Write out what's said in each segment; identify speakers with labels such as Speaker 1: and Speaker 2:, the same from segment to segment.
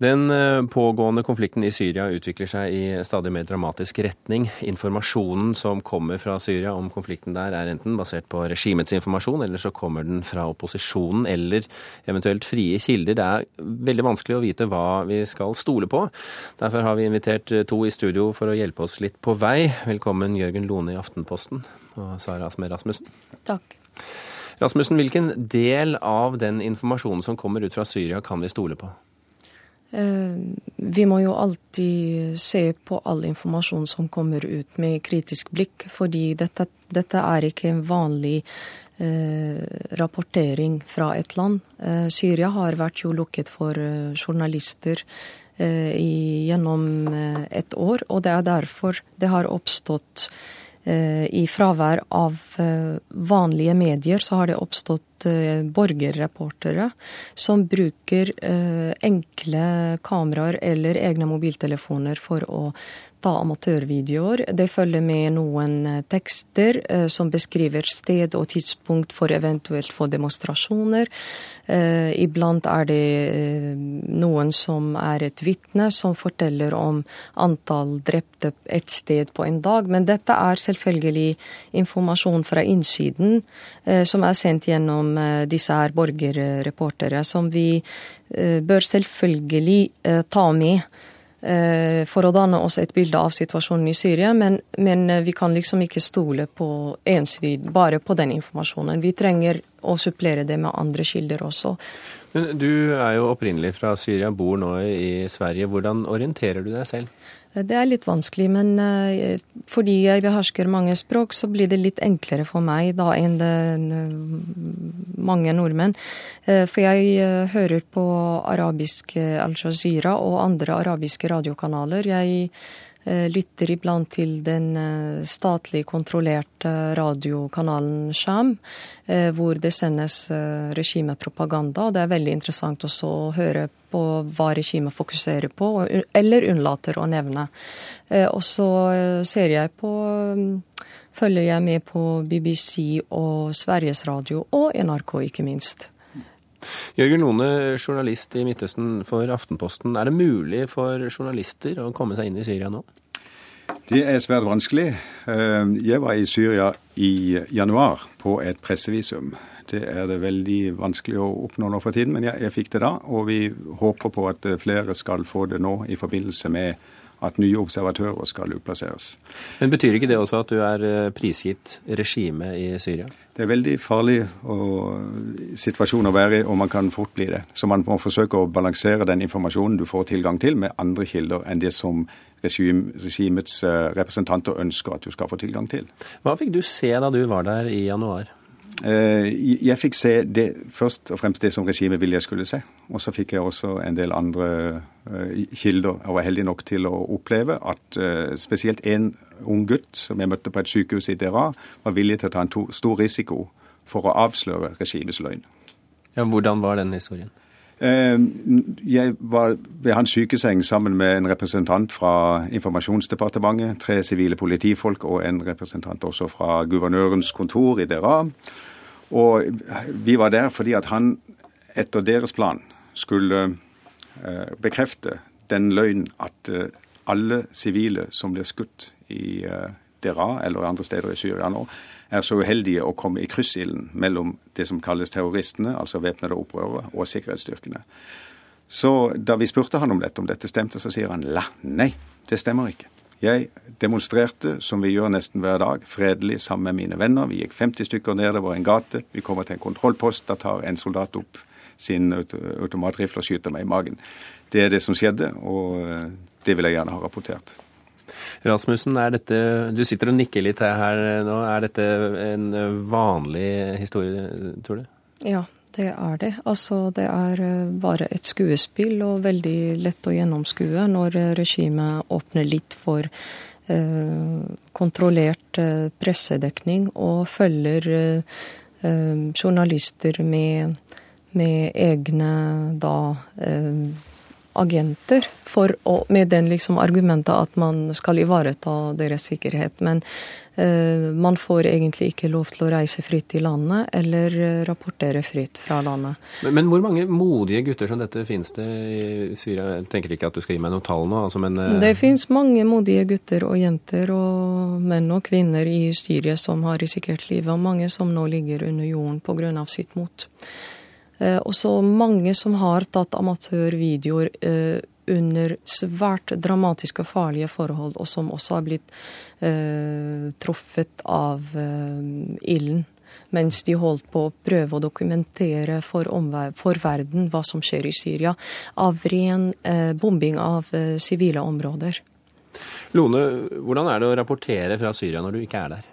Speaker 1: Den eh, pågående konflikten i Syria utvikler seg i stadig mer dramatisk retning. Informasjonen som kommer fra Syria om konflikten der, er enten basert på regimets informasjon, eller så kommer den fra opposisjonen eller eventuelt frie kilder. Det er veldig vanskelig å vite hva vi skal stole på. Derfor har vi invitert to i studio for å hjelpe oss litt på vei. Velkommen Jørgen Lone i Aftenposten og Sara Asmer Rasmussen.
Speaker 2: Takk.
Speaker 1: Rasmussen, hvilken del av den informasjonen som kommer ut fra Syria, kan vi stole på?
Speaker 2: Eh, vi må jo alltid se på all informasjon som kommer ut med kritisk blikk, fordi dette, dette er ikke en vanlig eh, rapportering fra et land. Eh, Syria har vært jo lukket for journalister gjennom et år, og det er derfor det har oppstått i fravær av vanlige medier så har det oppstått Eh, borgerreportere som bruker eh, enkle kameraer eller egne mobiltelefoner for å ta amatørvideoer. Det følger med noen eh, tekster som beskriver sted og tidspunkt for eventuelt for demonstrasjoner. Iblant er det noen som er et vitne, som forteller om antall drepte et sted på en dag. Men dette er selvfølgelig informasjon fra innsiden som er sendt gjennom Eh, disse her borgerreportere, som vi eh, bør selvfølgelig eh, ta med for å danne oss et bilde av situasjonen i Syria, men, men vi kan liksom ikke stole på ensidig bare på den informasjonen. Vi trenger å supplere det med andre kilder også.
Speaker 1: Men du er jo opprinnelig fra Syria, bor nå i Sverige. Hvordan orienterer du deg selv?
Speaker 2: Det er litt vanskelig, men uh, fordi jeg behersker mange språk, så blir det litt enklere for meg da enn uh, mange nordmenn. Uh, for jeg hører på arabisk Al Jazeera og andre arabiske radiokanaler. Jeg Eh, lytter iblant til den eh, statlig kontrollerte radiokanalen Sham, eh, hvor det sendes regimepropaganda. Det er veldig interessant også å høre på hva regimet fokuserer på, eller unnlater å nevne. Og så ser jeg på følger jeg med på BBC og Sveriges Radio, og NRK ikke minst.
Speaker 1: Jørgen Lone, journalist i Midtøsten for Aftenposten. Er det mulig for journalister å komme seg inn i Syria nå?
Speaker 3: Det er svært vanskelig. Eh, jeg var i Syria i januar på et pressevisum. Det er det veldig vanskelig å oppnå nå for tiden, men jeg, jeg fikk det da. Og vi håper på at flere skal få det nå i forbindelse med at nye observatører skal utplasseres.
Speaker 1: Men Betyr ikke det også at du er eh, prisgitt regimet i Syria?
Speaker 3: Det er veldig farlig situasjon å være i, og man kan fort bli det. Så man må forsøke å balansere den informasjonen du får tilgang til, med andre kilder enn det som regimets eh, representanter ønsker at du skal få tilgang til.
Speaker 1: Hva fikk du se da du var der i januar?
Speaker 3: Eh, jeg fikk se det, først og fremst det som regimet ville jeg skulle se. Og så fikk jeg også en del andre kilder. Jeg var heldig nok til å oppleve at uh, spesielt en ung gutt som jeg møtte på et sykehus i Dera, var villig til å ta en to, stor risiko for å avsløre regimets løgn.
Speaker 1: Ja, hvordan var den historien?
Speaker 3: Jeg var ved hans sykeseng sammen med en representant fra Informasjonsdepartementet, tre sivile politifolk og en representant også fra guvernørens kontor i Dera. Og vi var der fordi at han etter deres plan skulle eh, bekrefte den løgnen at eh, alle sivile som blir skutt i eh, Dera eller andre steder i Syria nå, er så uheldige å komme i kryssilden mellom det som kalles terroristene, altså væpnede opprørere, og sikkerhetsstyrkene. Så da vi spurte han om dette, om dette stemte, så sier han la, nei, det stemmer ikke. Jeg demonstrerte, som vi gjør nesten hver dag, fredelig sammen med mine venner. Vi gikk 50 stykker ned, det var en gate. Vi kommer til en kontrollpost. Da tar en soldat opp sin automatrifle og skyter meg i magen. Det er det som skjedde, og eh, det vil jeg gjerne ha rapportert.
Speaker 1: Rasmussen, er dette, du sitter og nikker litt her nå. Er dette en vanlig historie, tror du?
Speaker 2: Ja, det er det. Altså, det er eh, bare et skuespill og veldig lett å gjennomskue når regimet åpner litt for eh, kontrollert eh, pressedekning og følger eh, eh journalister med, med egne da eh, agenter å, med den liksom argumentet at man skal ivareta deres sikkerhet. Men eh, man får egentlig ikke lov til å reise fritt i landet eller eh, rapportere fritt fra landet.
Speaker 1: Men, men, hvor mange modige gutter som dette finnes det i Syria? Jeg tenker ikke at du skal gi meg noen tall nå, altså, men
Speaker 2: eh... Det finnes mange modige gutter og jenter og menn og kvinner i Syria som har risikert livet, og mange som nå ligger under jorden pga. sitt mot. Eh, og så mange som har tatt amatørvideoer eh, under svært dramatiske og farlige forhold, og som også har blitt eh, truffet av eh, ilden. Mens de holdt på å prøve å dokumentere for, for verden hva som skjer i Syria. Av ren eh, bombing av sivile områder.
Speaker 1: Lone, hvordan er det å rapportere fra Syria når du ikke er der?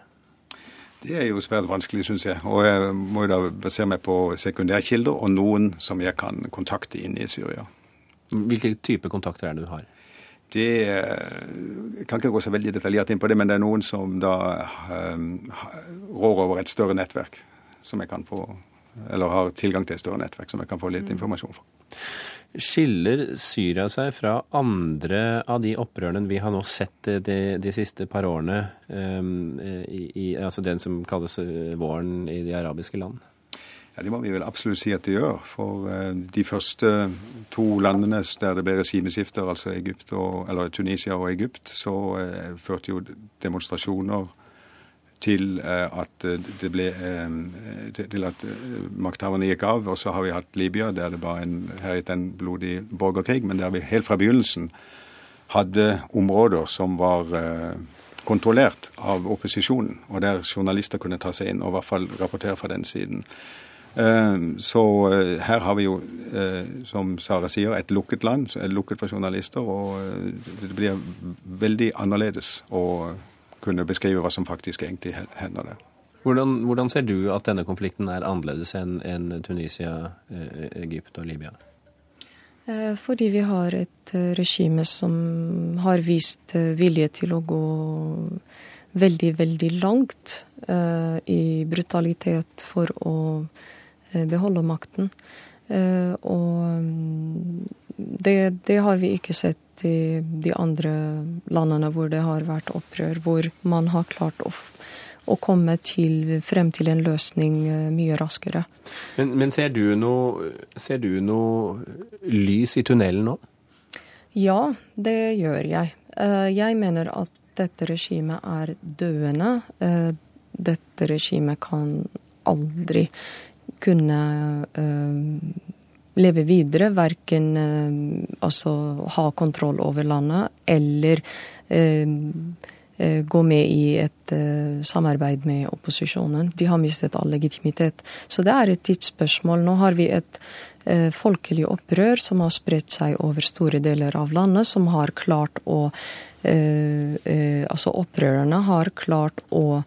Speaker 3: Det er jo svært vanskelig, syns jeg. Og jeg må jo da basere meg på sekundærkilder og noen som jeg kan kontakte inn i Syria.
Speaker 1: Hvilke type kontakter er det du har?
Speaker 3: Det jeg kan ikke gå så veldig detaljert inn på det, men det er noen som da um, rår over et større nettverk som jeg kan få Eller har tilgang til et større nettverk som jeg kan få litt informasjon fra.
Speaker 1: Skiller Syria seg fra andre av de opprørene vi har nå sett de, de siste par årene, um, i, i, altså den som kalles eh, våren i de arabiske land?
Speaker 3: Ja, Det må vi vel absolutt si at det gjør. For uh, de første to landene der det ble regimeskifter, altså Egypt og, eller Tunisia og Egypt, så uh, førte jo demonstrasjoner til eh, at eh, det ble eh, til at makthaverne gikk av. Og så har vi hatt Libya, der det var en, herjet en blodig borgerkrig, men der vi helt fra begynnelsen hadde områder som var kontrollert av opposisjonen, og der journalister kunne ta seg inn og i hvert fall rapportere fra den siden. Så her har vi jo, som Sara sier, et lukket land, et lukket for journalister. Og det blir veldig annerledes å kunne beskrive hva som faktisk egentlig hender der.
Speaker 1: Hvordan, hvordan, ser du at denne konflikten er annerledes enn en Tunisia, eh, Egypt og Libya?
Speaker 2: Eh, fordi vi har et eh, regime som har vist vilje til å gå veldig, veldig langt i brutalitet for å beholde makten. Og mm, det, det har vi ikke sett i de andre landene hvor det har vært opprør, hvor man har klart å, å komme til, frem til en løsning eh, mye raskere.
Speaker 1: Men, men ser, du noe, ser du noe lys i tunnelen nå?
Speaker 2: Ja, det gjør jeg. Eh, jeg mener at dette regimet er døende. Eh, dette regimet kan aldri kunne leve videre, verken eh, altså ha kontroll over landet eller eh, eh, gå med i et uh, samarbeid med opposisjonen. De har mistet all legitimitet. Så det er et tidsspørsmål. Nå har vi et uh, folkelig opprør som har spredt seg over store deler av landet, som har klart å uh, Altså opprørerne har klart å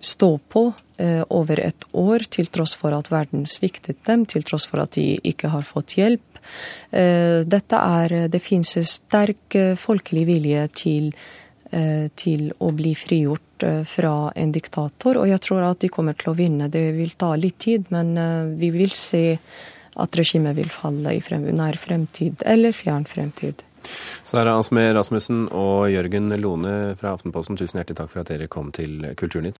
Speaker 2: stå på eh, over et år, til tross for at verden sviktet dem, til tross for at de ikke har fått hjelp. Eh, dette er Det fins sterk folkelig vilje til, til å bli frigjort fra en diktator, og jeg tror at de kommer til å vinne. Det vil ta litt tid, men vi vil se at regimet vil falle i nær fremtid eller fjern fremtid.
Speaker 1: Sara Asmer Rasmussen og Jørgen Lone fra Aftenposten, tusen hjertelig takk for at dere kom til Kulturnytt.